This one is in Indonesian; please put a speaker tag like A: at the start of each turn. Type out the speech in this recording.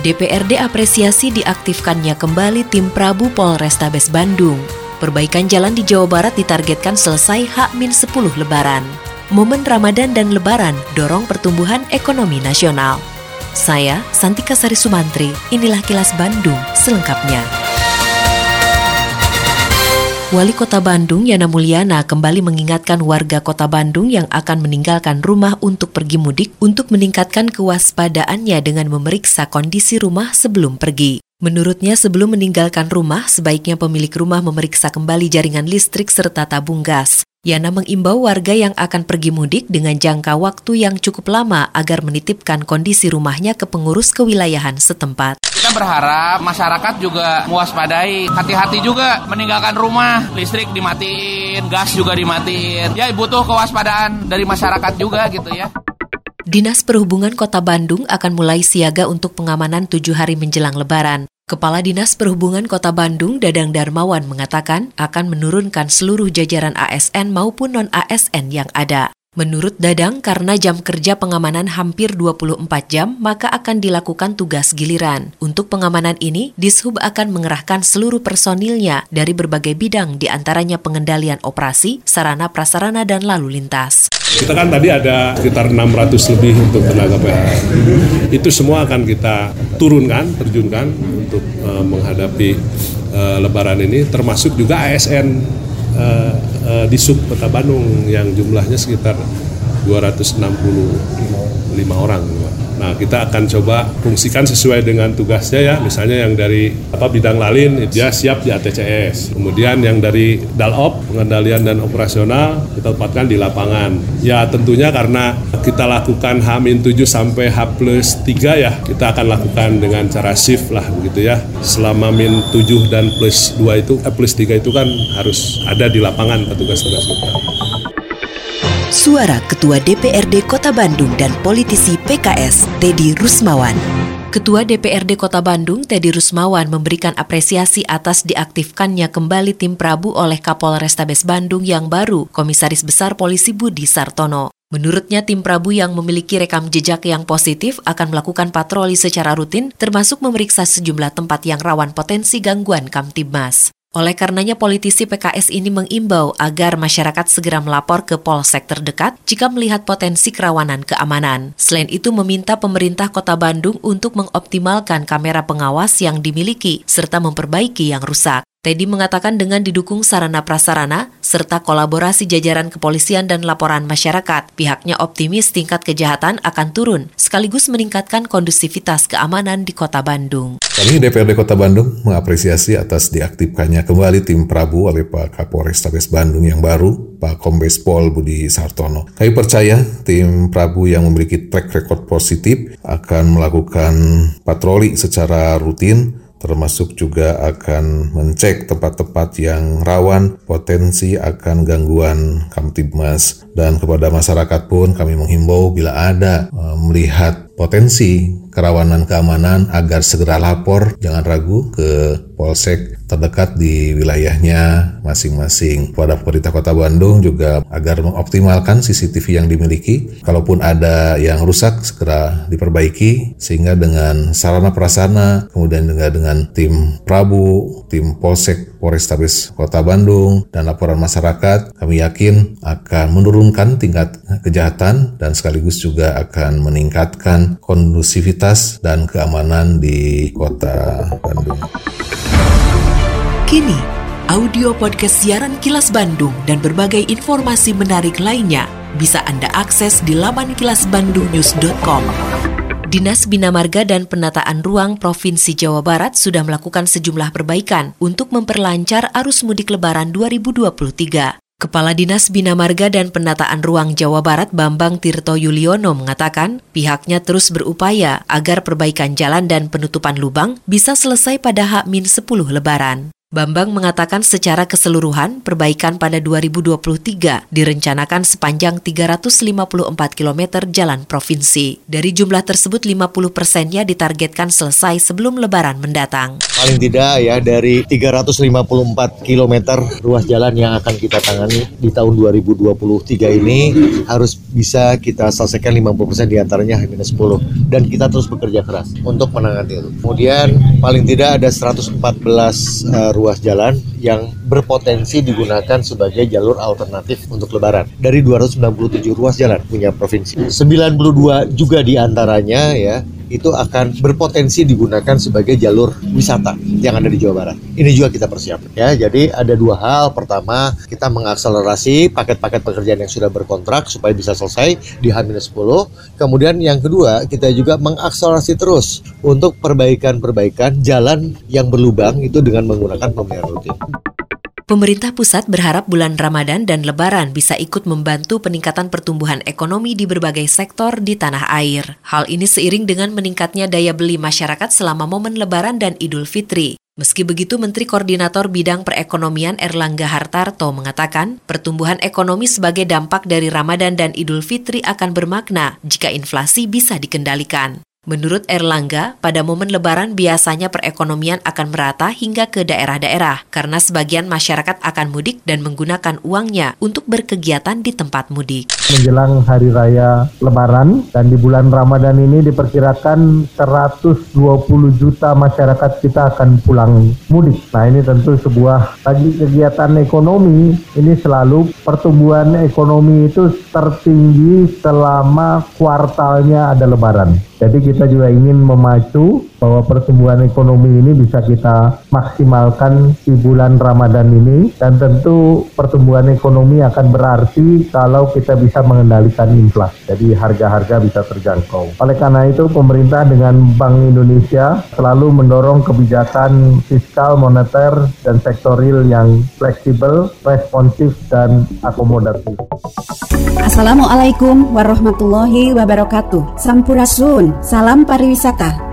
A: DPRD apresiasi diaktifkannya kembali tim Prabu Polrestabes Bandung. Perbaikan jalan di Jawa Barat ditargetkan selesai H-10 Lebaran. Momen Ramadan dan Lebaran dorong pertumbuhan ekonomi nasional. Saya, Santika Sari Sumantri, inilah kilas Bandung selengkapnya. Wali Kota Bandung Yana Mulyana kembali mengingatkan warga Kota Bandung yang akan meninggalkan rumah untuk pergi mudik untuk meningkatkan kewaspadaannya dengan memeriksa kondisi rumah sebelum pergi. Menurutnya sebelum meninggalkan rumah, sebaiknya pemilik rumah memeriksa kembali jaringan listrik serta tabung gas. Yana mengimbau warga yang akan pergi mudik dengan jangka waktu yang cukup lama agar menitipkan kondisi rumahnya ke pengurus kewilayahan setempat.
B: Kita berharap masyarakat juga mewaspadai, hati-hati juga meninggalkan rumah, listrik dimatiin, gas juga dimatiin. Ya butuh kewaspadaan dari masyarakat juga gitu ya.
A: Dinas Perhubungan Kota Bandung akan mulai siaga untuk pengamanan tujuh hari menjelang Lebaran. Kepala Dinas Perhubungan Kota Bandung, Dadang Darmawan, mengatakan akan menurunkan seluruh jajaran ASN maupun non-ASN yang ada. Menurut Dadang, karena jam kerja pengamanan hampir 24 jam, maka akan dilakukan tugas giliran. Untuk pengamanan ini, Dishub akan mengerahkan seluruh personilnya dari berbagai bidang, di antaranya pengendalian operasi, sarana prasarana, dan lalu lintas.
C: Kita kan tadi ada sekitar 600 lebih untuk tenaga PHR. Itu semua akan kita turunkan, terjunkan untuk uh, menghadapi uh, lebaran ini, termasuk juga ASN uh, uh, di sub kota Bandung yang jumlahnya sekitar 265 orang. Nah, kita akan coba fungsikan sesuai dengan tugasnya ya. Misalnya yang dari apa bidang lalin dia siap di ATCS. Kemudian yang dari Dalop pengendalian dan operasional kita tempatkan di lapangan. Ya tentunya karena kita lakukan H-7 sampai H plus 3 ya, kita akan lakukan dengan cara shift lah begitu ya. Selama min 7 dan plus 2 itu, eh, plus 3 itu kan harus ada di lapangan petugas-petugas kita.
A: Suara Ketua DPRD Kota Bandung dan politisi PKS Teddy Rusmawan. Ketua DPRD Kota Bandung, Teddy Rusmawan, memberikan apresiasi atas diaktifkannya kembali tim Prabu oleh Kapolrestabes Bandung yang baru, Komisaris Besar Polisi Budi Sartono. Menurutnya, tim Prabu yang memiliki rekam jejak yang positif akan melakukan patroli secara rutin, termasuk memeriksa sejumlah tempat yang rawan potensi gangguan Kamtibmas. Oleh karenanya politisi PKS ini mengimbau agar masyarakat segera melapor ke polsek terdekat jika melihat potensi kerawanan keamanan. Selain itu meminta pemerintah Kota Bandung untuk mengoptimalkan kamera pengawas yang dimiliki serta memperbaiki yang rusak. Teddy mengatakan dengan didukung sarana prasarana serta kolaborasi jajaran kepolisian dan laporan masyarakat, pihaknya optimis tingkat kejahatan akan turun sekaligus meningkatkan kondusivitas keamanan di Kota Bandung.
D: Kami DPRD Kota Bandung mengapresiasi atas diaktifkannya kembali tim Prabu oleh Pak Kapolres Tabes Bandung yang baru, Pak Kombes Pol Budi Sartono. Kami percaya tim Prabu yang memiliki track record positif akan melakukan patroli secara rutin termasuk juga akan mengecek tempat-tempat yang rawan potensi akan gangguan Kamtibmas dan kepada masyarakat pun kami menghimbau bila ada uh, melihat potensi kerawanan keamanan agar segera lapor, jangan ragu ke polsek terdekat di wilayahnya masing-masing. Pada pemerintah Kota Bandung juga agar mengoptimalkan CCTV yang dimiliki, kalaupun ada yang rusak segera diperbaiki sehingga dengan sarana prasarana, kemudian juga dengan tim Prabu, tim Polsek Polrestabes Kota Bandung dan laporan masyarakat, kami yakin akan menurunkan tingkat kejahatan dan sekaligus juga akan meningkatkan kondusivitas dan keamanan di kota Bandung.
A: Kini, audio podcast siaran Kilas Bandung dan berbagai informasi menarik lainnya bisa Anda akses di laman kilasbandungnews.com. Dinas Bina Marga dan Penataan Ruang Provinsi Jawa Barat sudah melakukan sejumlah perbaikan untuk memperlancar arus mudik lebaran 2023. Kepala Dinas Bina Marga dan Penataan Ruang Jawa Barat Bambang Tirto Yuliono mengatakan pihaknya terus berupaya agar perbaikan jalan dan penutupan lubang bisa selesai pada H-10 Lebaran. Bambang mengatakan secara keseluruhan perbaikan pada 2023 direncanakan sepanjang 354 km jalan provinsi. Dari jumlah tersebut 50 persennya ditargetkan selesai sebelum lebaran mendatang.
E: Paling tidak ya dari 354 km ruas jalan yang akan kita tangani di tahun 2023 ini harus bisa kita selesaikan 50 persen di antaranya minus 10 dan kita terus bekerja keras untuk menangani itu. Kemudian paling tidak ada 114 uh, ruas jalan yang berpotensi digunakan sebagai jalur alternatif untuk lebaran. Dari 297 ruas jalan punya provinsi. 92 juga di antaranya ya itu akan berpotensi digunakan sebagai jalur wisata yang ada di Jawa Barat. Ini juga kita persiapkan ya. Jadi ada dua hal. Pertama, kita mengakselerasi paket-paket pekerjaan yang sudah berkontrak supaya bisa selesai di H-10. Kemudian yang kedua, kita juga mengakselerasi terus untuk perbaikan-perbaikan jalan yang berlubang itu dengan menggunakan pemeliharaan rutin.
A: Pemerintah pusat berharap bulan Ramadan dan Lebaran bisa ikut membantu peningkatan pertumbuhan ekonomi di berbagai sektor di tanah air. Hal ini seiring dengan meningkatnya daya beli masyarakat selama momen Lebaran dan Idul Fitri. Meski begitu, Menteri Koordinator Bidang Perekonomian Erlangga Hartarto mengatakan pertumbuhan ekonomi sebagai dampak dari Ramadan dan Idul Fitri akan bermakna jika inflasi bisa dikendalikan. Menurut Erlangga, pada momen Lebaran biasanya perekonomian akan merata hingga ke daerah-daerah karena sebagian masyarakat akan mudik dan menggunakan uangnya untuk berkegiatan di tempat mudik.
F: Menjelang hari raya Lebaran dan di bulan Ramadan ini diperkirakan 120 juta masyarakat kita akan pulang mudik. Nah ini tentu sebuah bagi kegiatan ekonomi ini selalu pertumbuhan ekonomi itu tertinggi selama kuartalnya ada Lebaran. Jadi kita juga ingin memacu bahwa pertumbuhan ekonomi ini bisa kita maksimalkan di bulan Ramadan ini dan tentu pertumbuhan ekonomi akan berarti kalau kita bisa mengendalikan inflasi. Jadi harga-harga bisa terjangkau. Oleh karena itu pemerintah dengan Bank Indonesia selalu mendorong kebijakan fiskal, moneter, dan sektoril yang fleksibel, responsif, dan akomodatif.
G: Assalamualaikum warahmatullahi wabarakatuh. Sampurasun. Salam pariwisata.